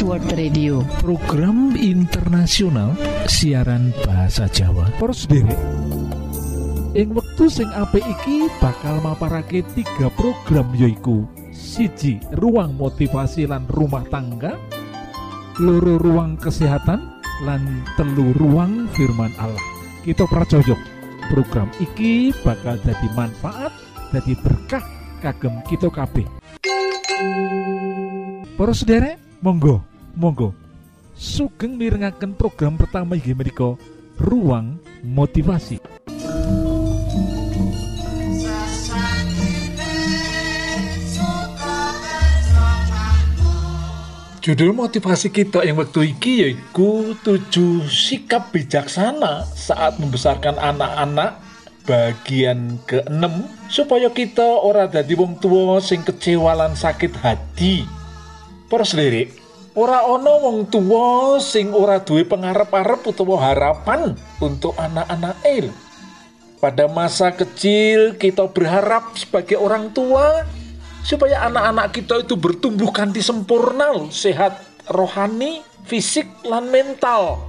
World Radio. Program internasional siaran bahasa Jawa. Derek ing wektu sing apik iki bakal maparake tiga program yoiku siji ruang motivasi lan rumah tangga. Loro ruang kesehatan. Lan telu ruang firman Allah. Kita pracojok program iki bakal jadi manfaat jadi berkah kagem kita kabeh. Para monggo monggo sugeng mirengaken program pertama inggih menika ruang motivasi Judul motivasi kita yang waktu iki yaitu tujuh sikap bijaksana saat membesarkan anak-anak bagian keenam supaya kita ora dadi wong tua sing kecewa lan sakit hati. Para selirik, ora ono wong tua sing ora duwe pengarep-arep utawa harapan untuk anak-anak el. Pada masa kecil kita berharap sebagai orang tua supaya anak-anak kita itu bertumbuh kanthi sempurna sehat rohani, fisik lan mental.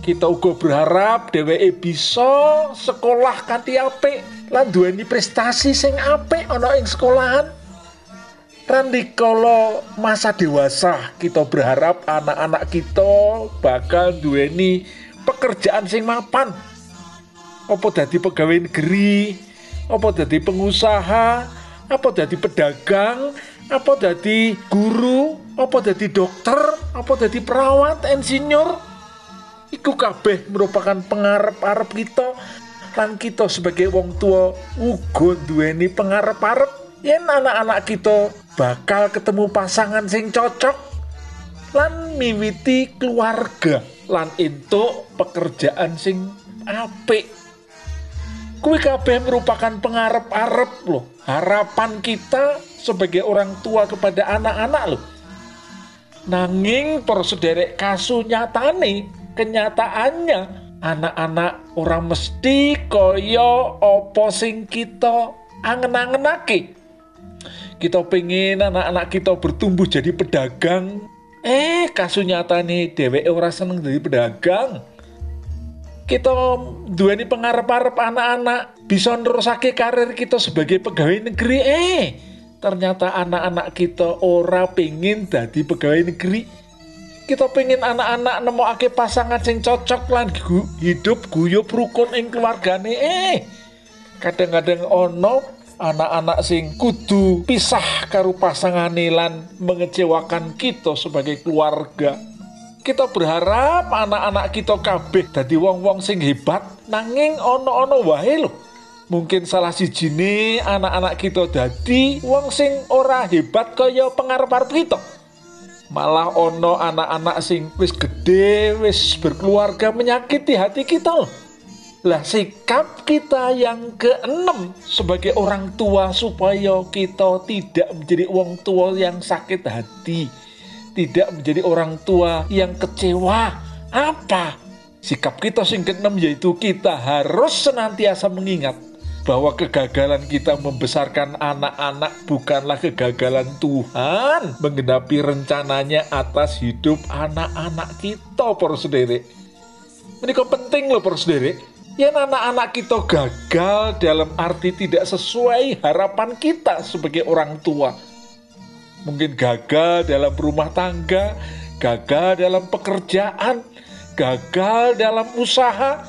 Kita uga berharap dheweke bisa sekolah kanthi apik lan duweni prestasi sing apik ana ing sekolahan. Randi kalau masa dewasa kita berharap anak-anak kita bakal duweni pekerjaan sing mapan. Apa dadi pegawai negeri, apa dadi pengusaha, apa jadi pedagang, apa jadi guru, apa jadi dokter, apa jadi perawat, insinyur. Iku kabeh merupakan pengarep-arep kita. Lan kita sebagai wong tua uga duweni pengarep-arep. Yen anak-anak kita bakal ketemu pasangan sing cocok lan miwiti keluarga lan entuk pekerjaan sing apik Kuwi kabeh merupakan pengarep-arep loh, harapan kita sebagai orang tua kepada anak-anak loh. Nanging para sederek kasu nyatane, kenyataannya anak-anak orang mesti kaya apa sing kita angen-angenake. Kita pengen anak-anak kita bertumbuh jadi pedagang. Eh, kasu nyatane dheweke ora seneng jadi pedagang. Kita duweni pengarep-arep anak-anak bisa nerusake karir kita sebagai pegawai negeri. Eh ternyata anak-anak kita ora pengen jadi pegawai negeri. Kita pengen anak-anak nemokake pasangan sing cocok lan hidup guyup rukun ing keluargane. Eh kadang-kadang ono anak-anak sing kudu pisah karo pasangane lan mengecewakan kita sebagai keluarga. Kita berharap anak-anak kita kabeh dadi wong-wong sing hebat nanging ono-ono wae lho. Mungkin salah si jini anak-anak kita dadi wong sing ora hebat kaya pengarep-arep kita. Malah ono anak-anak sing wis gede wis berkeluarga menyakiti hati kita loh lah sikap kita yang keenam sebagai orang tua supaya kita tidak menjadi wong tua yang sakit hati tidak menjadi orang tua yang kecewa. Apa? Sikap kita sing keenam yaitu kita harus senantiasa mengingat bahwa kegagalan kita membesarkan anak-anak bukanlah kegagalan Tuhan menggenapi rencananya atas hidup anak-anak kita, sendiri. Ini kok penting loh, sendiri. Ya anak-anak kita gagal dalam arti tidak sesuai harapan kita sebagai orang tua. Mungkin gagal dalam rumah tangga, gagal dalam pekerjaan, gagal dalam usaha,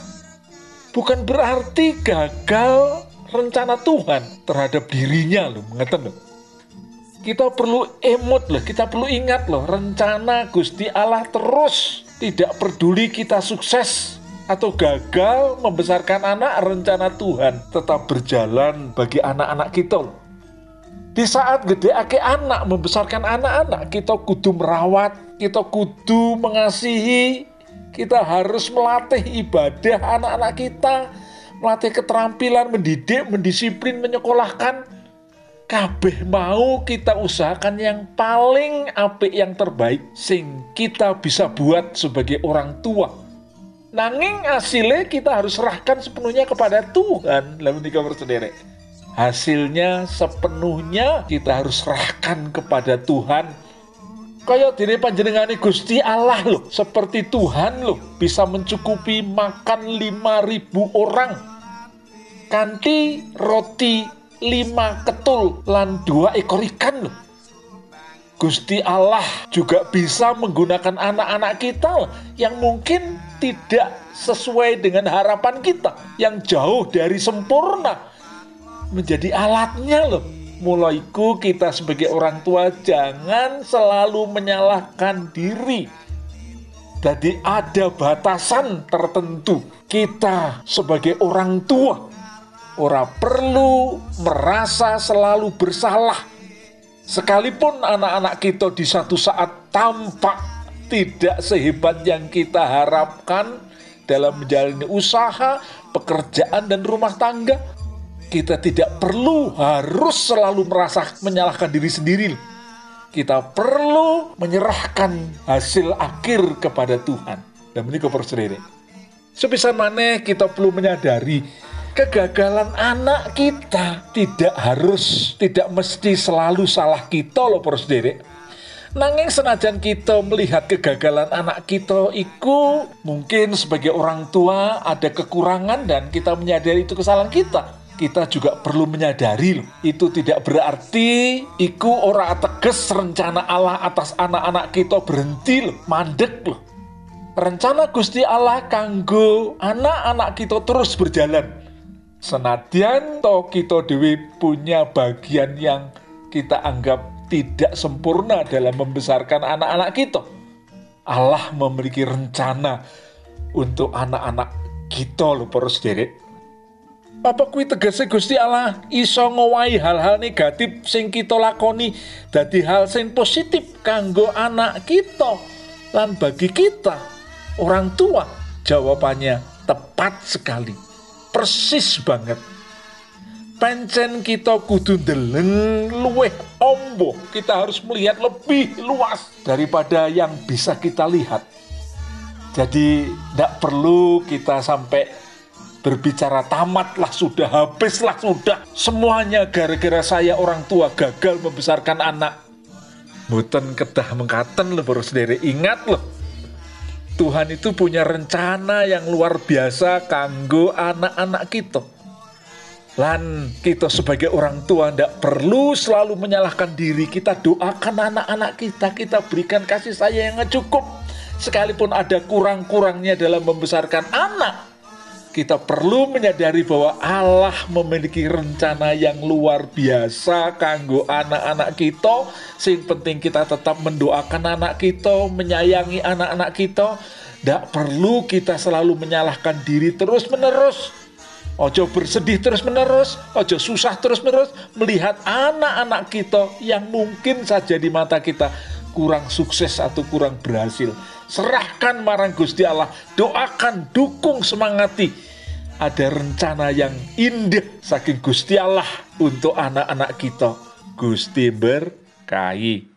bukan berarti gagal rencana Tuhan terhadap dirinya loh, ngeten loh. Kita perlu emot loh, kita perlu ingat loh, rencana Gusti Allah terus tidak peduli kita sukses atau gagal membesarkan anak, rencana Tuhan tetap berjalan bagi anak-anak kita. Di saat gede ake anak, membesarkan anak-anak, kita kudu merawat, kita kudu mengasihi, kita harus melatih ibadah anak-anak kita, melatih keterampilan, mendidik, mendisiplin, menyekolahkan. Kabeh mau kita usahakan yang paling apik yang terbaik sing kita bisa buat sebagai orang tua. Nanging hasilnya kita harus serahkan sepenuhnya kepada Tuhan. Lalu tiga sendiri hasilnya sepenuhnya kita harus serahkan kepada Tuhan Kaya diri panjenengane Gusti Allah loh, seperti Tuhan loh, bisa mencukupi makan 5000 orang. Kanti roti lima ketul lan dua ekor ikan loh. Gusti Allah juga bisa menggunakan anak-anak kita yang mungkin tidak sesuai dengan harapan kita, yang jauh dari sempurna, menjadi alatnya loh. Mulaiku kita sebagai orang tua jangan selalu menyalahkan diri. Jadi ada batasan tertentu kita sebagai orang tua. Orang perlu merasa selalu bersalah Sekalipun anak-anak kita di satu saat tampak tidak sehebat yang kita harapkan dalam menjalani usaha, pekerjaan, dan rumah tangga, kita tidak perlu harus selalu merasa menyalahkan diri sendiri. Kita perlu menyerahkan hasil akhir kepada Tuhan. Dan ini sendiri. Sebisa mana kita perlu menyadari kegagalan anak kita tidak harus, tidak mesti selalu salah kita loh pros derek. Nanging senajan kita melihat kegagalan anak kita iku mungkin sebagai orang tua ada kekurangan dan kita menyadari itu kesalahan kita. Kita juga perlu menyadari loh, itu tidak berarti iku ora teges rencana Allah atas anak-anak kita berhenti loh, mandek loh. Rencana Gusti Allah kanggo anak-anak kita terus berjalan Senadyan to kita dewi punya bagian yang kita anggap tidak sempurna dalam membesarkan anak-anak kita. Allah memiliki rencana untuk anak-anak kita loh para sederek. Apa kuwi tegese Gusti Allah iso ngowahi hal-hal negatif sing kita lakoni dadi hal sing positif kanggo anak kita lan bagi kita orang tua? Jawabannya tepat sekali persis banget pancen kita kudu deleng luweh ombo. Kita harus melihat lebih luas daripada yang bisa kita lihat. Jadi tidak perlu kita sampai berbicara tamatlah sudah habislah sudah. Semuanya gara-gara saya orang tua gagal membesarkan anak. Muten kedah mengkaten loh baru sendiri. Ingat loh Tuhan itu punya rencana yang luar biasa kanggo anak-anak kita. Lan kita sebagai orang tua tidak perlu selalu menyalahkan diri kita doakan anak-anak kita kita berikan kasih sayang yang cukup sekalipun ada kurang-kurangnya dalam membesarkan anak kita perlu menyadari bahwa Allah memiliki rencana yang luar biasa kanggo anak-anak kita. Sing penting kita tetap mendoakan anak kita, menyayangi anak-anak kita. Tidak perlu kita selalu menyalahkan diri terus-menerus. Ojo bersedih terus-menerus, ojo susah terus-menerus melihat anak-anak kita yang mungkin saja di mata kita kurang sukses atau kurang berhasil. Serahkan marang Gusti Allah, doakan, dukung, semangati. Ada rencana yang indah saking Gusti Allah untuk anak-anak kita. Gusti berkahi.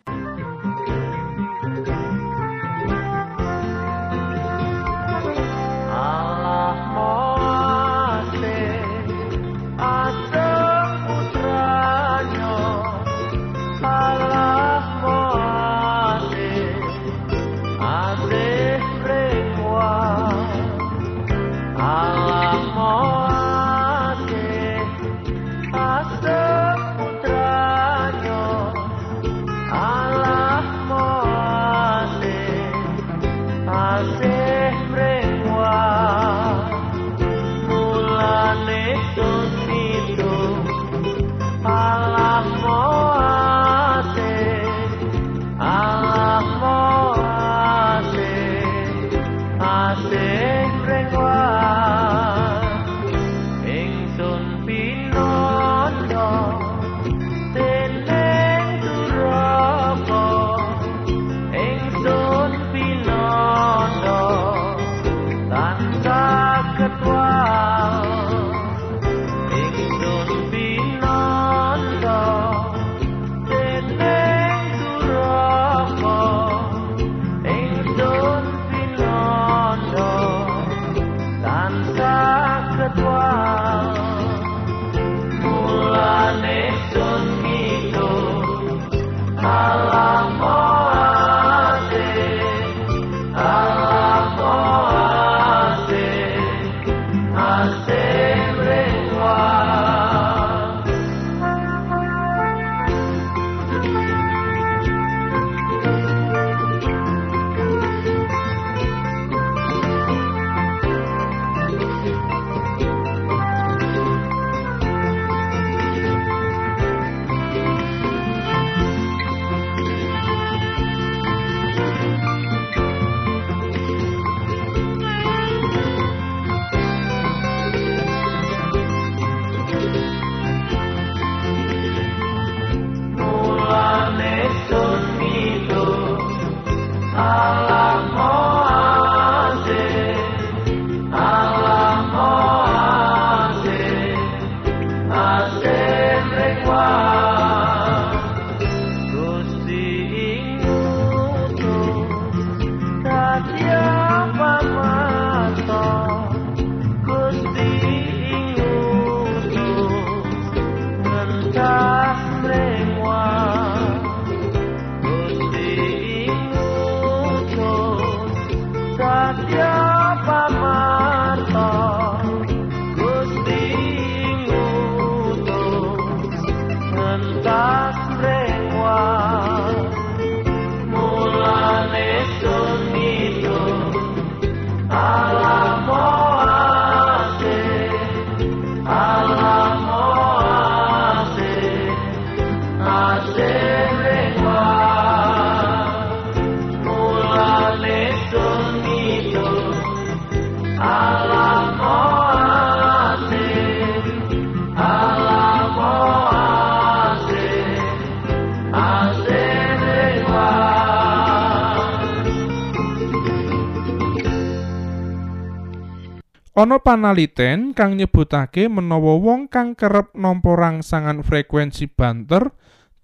Ana panaliten kang nyebutake menawa wong kang kerep nampa rangsangan frekuensi banter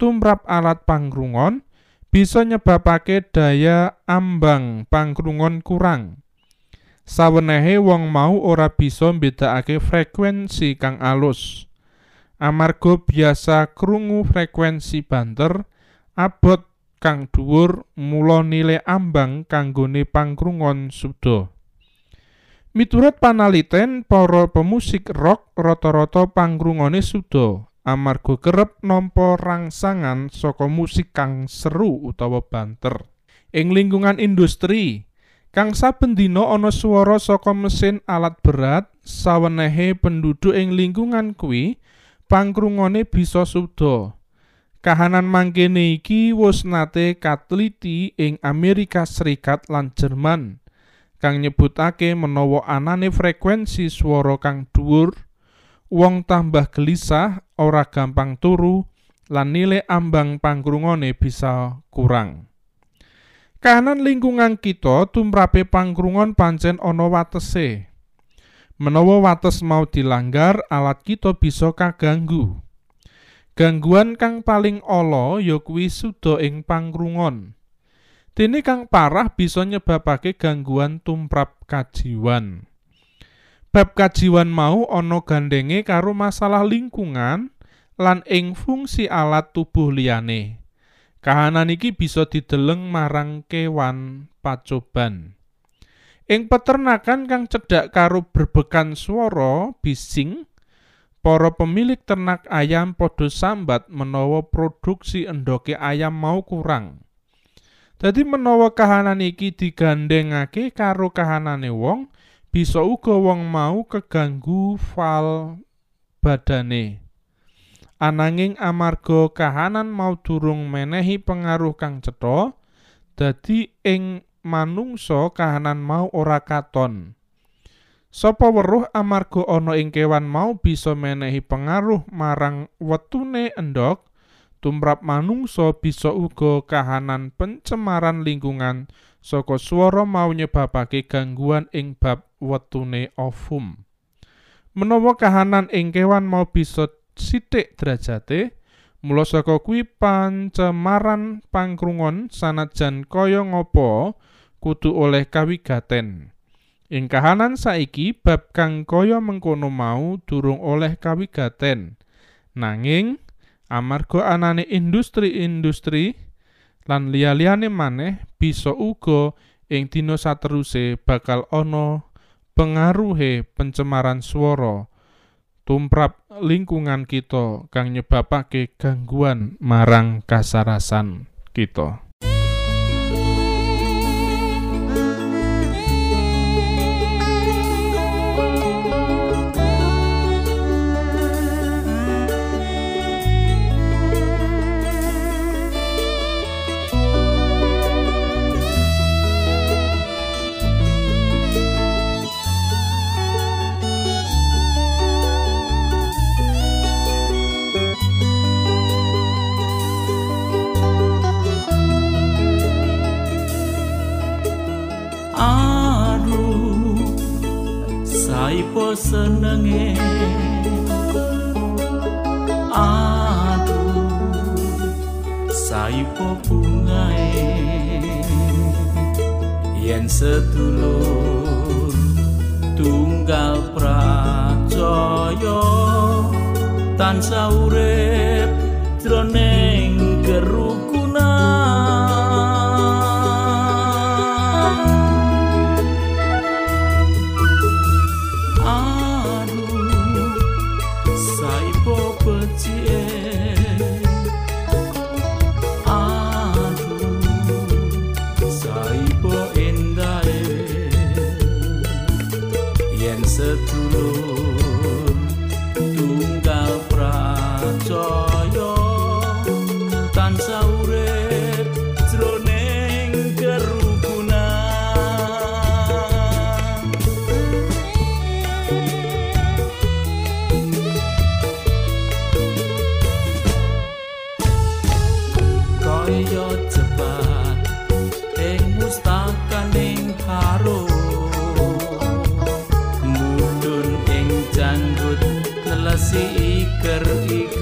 tumrap alat pangrungon bisa nyebabake daya ambang pangrungon kurang. Sawenehe wong mau ora bisa mbedakake frekuensi kang alus. Amarga biasa krungu frekuensi banter abot kang dhuwur mula nilai ambang kanggone pangrungon suda. Miturut panaliten para pemusik rock rata-rata pangrungone suda amarga kerep nampa rangsangan saka musik kang seru utawa banter. Ing lingkungan industri, kang saben dina ana swara saka mesin alat berat, sawenehe penduduk ing lingkungan kuwi pangrungone bisa suda. Kahanan mangkene iki wis nate katliti ing Amerika Serikat lan Jerman. kang nyebutake menawa anane frekuensi swara kang dhuwur wong tambah gelisah ora gampang turu lan nilai ambang pangkrungone bisa kurang. Kahanan lingkungan kita tumrape pangkrungon pancen ana watese. Menawa wates mau dilanggar alat kita bisa kaganggu. Gangguan kang paling ala ya kuwi ing pangkrungon Dene kang parah bisa nyebabake gangguan tumprap kajiwan. Bab kajiwan mau ana gandenge karo masalah lingkungan lan ing fungsi alat tubuh liyane. Kahanan iki bisa dideleng marang kewan pacoban. Ing peternakan kang cedhak karo berbekan swara bising, para pemilik ternak ayam padha sambat menawa produksi endoke ayam mau kurang. Dadi menawa kahanan iki digandhengake karo kahanane wong, bisa uga wong mau keganggu fal badane. Ananging amarga kahanan mau durung menehi pengaruh kang cetha, dadi ing manungsa kahanan mau ora katon. Sapa weruh amarga ana ing kewan mau bisa menehi pengaruh marang wetune endok, tumrap manungsa bisa uga kahanan pencemaran lingkungan saka swara mau nyebabake gangguan ing bab wetune ovum. Menawa kahanan ing kewan mau bisa sithik derajate, mula saka kuwi pancemaran pangkrungon sanajan kaya ngapa kudu oleh kawigaten. Ing kahanan saiki bab kang kaya mengkono mau durung oleh kawigaten. Nanging amarga anane industri-industri lan liya-liyane maneh bisa uga ing dina sateruse bakal ana pengaruhe pencemaran swara tumrap lingkungan kita kang nyebabake gangguan marang kasarasan kita. EWA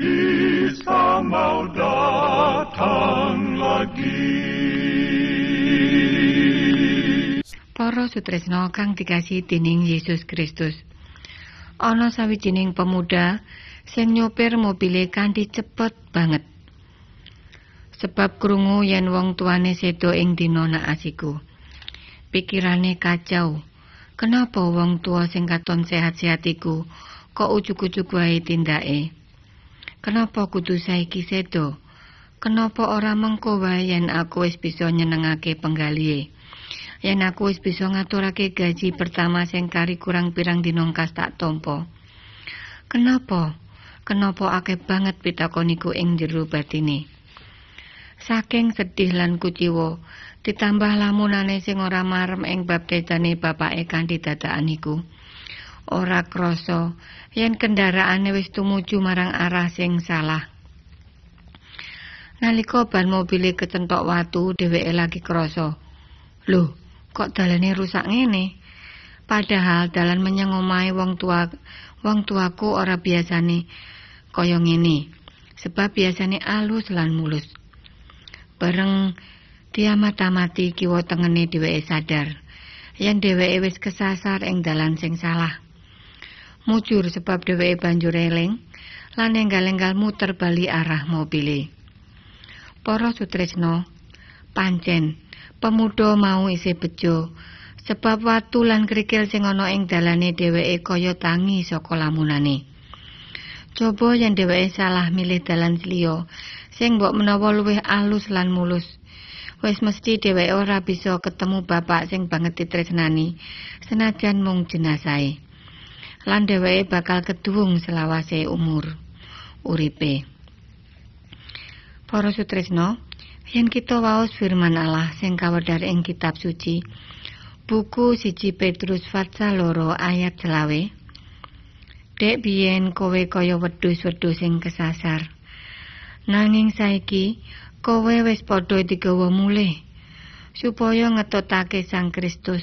Isa mau datang lagi. Para sutresno kang dikasih dening Yesus Kristus. Ana sawijining pemuda sing nyopir mobile kanthi cepet banget. Sebab krungu yen wong tuane sedo ing dina asiku. Pikirane kacau Kenapa wong tua sing katon sehat-sehat iku kok ujug-ujug wae tindake? Kenapa kudu saiki sedo? Kenapa ora mengko wae yen aku wis bisa nyenengake penggalihe? Yen aku wis bisa ngaturake gaji pertama sing kari kurang pirang dinongkas tak tompo. Kenapa? Kenapa akeh banget pitakoniku ing jero batine? Saking sedih lan kuciwa, ditambah lamunane sing ora marem ing bab tetane bapake kanthi dadakan iku ora krasa. Yen kendaraane wis tumuju marang arah sing salah. Nalika ban mobile kecentok watu dheweke lagi krasa. Lho kok dalane rusak ngene? Padahal dalan menyang omahe wong tua wong tuaku ora biasane kaya ngene sebab biasane alus lan mulus. Bareng Diamati kiwa tengene dheweke sadar yen dheweke wis kesasar ing dalan sing salah. Mujur sebab dheweke banjur eling lan enggal-enggal muter bali arah mobile. Para sutresno, pancen pemuda mau isih bejo sebab watu lan krikil sing ana ing dalane dheweke kaya tangi saka lamunane. Coba yen dheweke salah milih dalan liya sing mbok menawa luwih alus lan mulus. Wis mesti dheweke ora bisa ketemu bapak sing banget ditresnani senajan mung jenasahe. Lan dheweke bakal keduwung selawase umur uripe. Para sutresno, yen kita waos firman Allah sing kawedhar ing kitab suci, buku siji Petrus Fatsa loro ayat selawe, Dek biyen kowe kaya wedhus-wedhus sing kesasar. Nanging saiki kowe wis padha digawa mulih supaya ngetotake Sang Kristus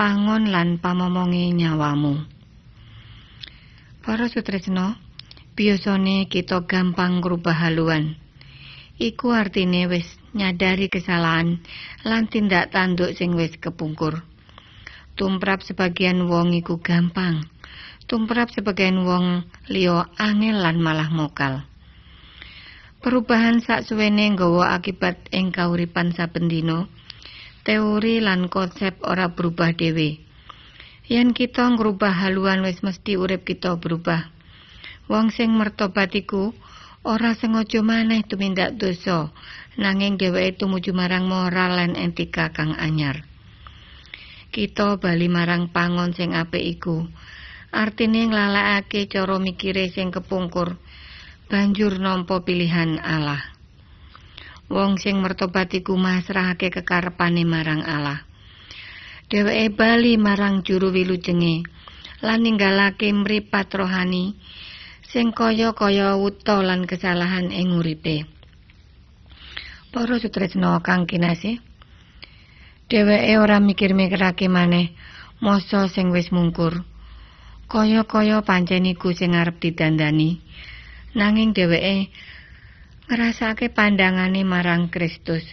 pangon lan pamomonge nyawamu. Para sutresno, biasane kita gampang ngrubah haluan. Iku artine wis nyadari kesalahan lan tindak tanduk sing wis kepungkur. Tumrap sebagian wong iku gampang. Tumrap sebagian wong liya angel lan malah mokal. Perubahan saksuwene nggawa akibat ing kauripan saben dina. Teori lan konsep ora berubah dhewe. Yen kita ngrubah haluan wis mesti urip kita berubah. Wong sing mertobat iku ora sengaja maneh tumindak dosa, nanging dheweke tumuju marang moral lan etika kang anyar. Kita bali marang pangon sing apik iku. Artine nglalekake cara mikire sing kepungkur, banjur nampa pilihan Allah. Wong sing mertobat iku masrahake kekarepane marang Allah. Dheweke bali marang juru wilujenge lan ninggalake mripat rohani sing kaya-kaya wuta lan kesalahan ing uripe. Para sutresna kang kinasih, dheweke ora mikir-mikirake maneh masa sing wis mungkur. Kaya-kaya pancen iku sing arep didandani. Nanging dheweke ngrasake pandangane marang Kristus.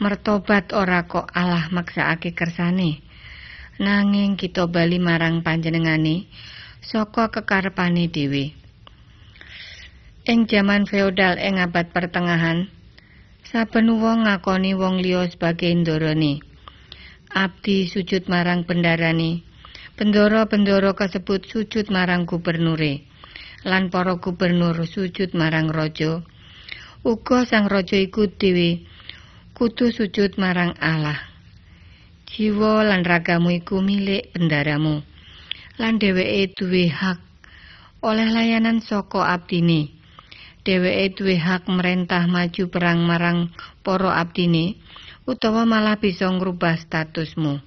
Mertobat ora kok Allah maksakake kersane. Nanging kita bali marang panjenengane saka kekarepane dhewe. Ing jaman feodal ing abad pertengahan, saben wong ngakoni wong liya sebagai ndorone. Abdi sujud marang bendarane. Bendara-bendara kasebut sujud marang gubernure. Lan para gubernur sujud marang raja. Uga sang raja iku dhewe kudu sujud marang Allah. Jiwa lan ragamu iku milik bendaramu. lan dheweke duwe hak oleh layanan saka abdine. Dheweke duwe hak merentah maju perang marang para abdine utawa malah bisa ngrubah statusmu.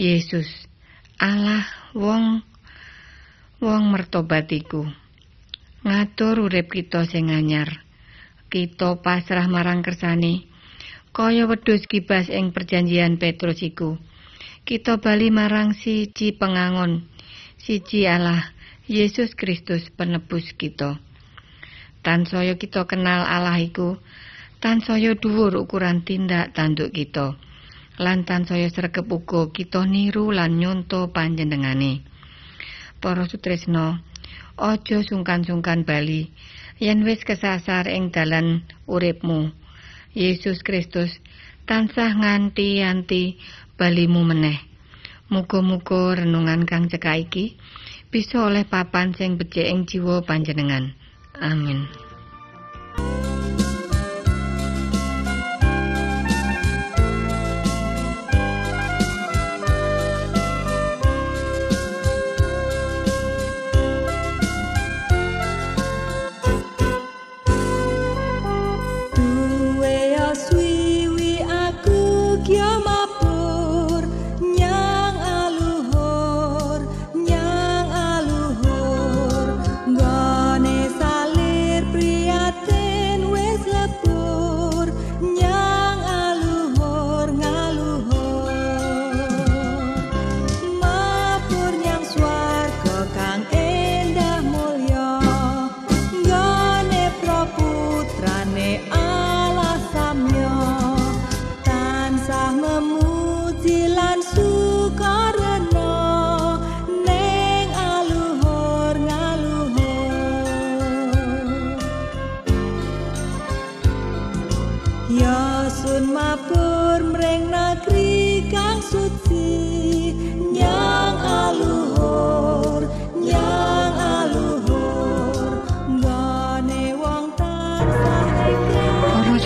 Yesus, Allah wong wong mertobatiku. Ngatur urip kita sing anyar. Kita pasrah marang kersane kaya wedhus kibas ing perjanjian Petrus iku. kita bali marang siji pengangon, siji Allah, Yesus Kristus penebus kita. Tansaya kita kenal Allah iku, tansaya dhuwur ukuran tindak tanduk kita. Lan tansaya sregep uga kita niru lan nyonto panjenengane. Para sutresna, aja sungkan-sungkan bali yen wis kesasar ing dalan uripmu. Yesus Kristus tansah nganti-anti balimu meneh. Muga-muga renungan kang cekak iki bisa oleh papan sing becik ing jiwa panjenengan. Amin.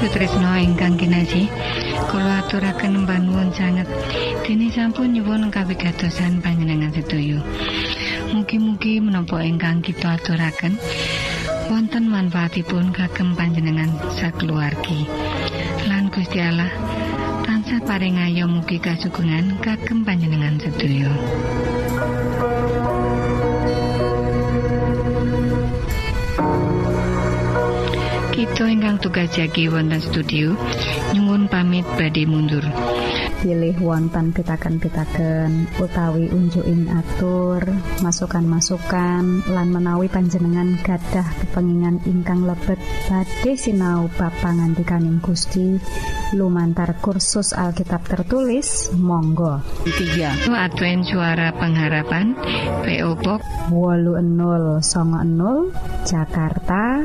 Tresno ingkang kinasih kula aturaken panuwun sanget. Dene sampun nyuwun kawigatosan panjenengan sedaya mugi-mugi menapa ingkang kita aturaken wonten manfaatipun kagem panjenengan sakeluargi. Lan Gusti Allah tansah paring ayo mugi kasugengan kagem panjenengan sedaya Kita ingkang tugas jagi wonten studio nyuwun pamit badhe mundur. pilih wonten pitaken-pitaken utawi unjuin atur masukan-masukan lan menawi panjenengan gadah kepengingan ingkang lebet badhe sinau ba pangantikaning Gusti. Lumantar kursus Alkitab tertulis Monggo. 3 Advent suara pengharapan PO Box wolu enol songo enol Jakarta